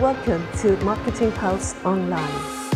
Welcome to Marketing Pulse Online.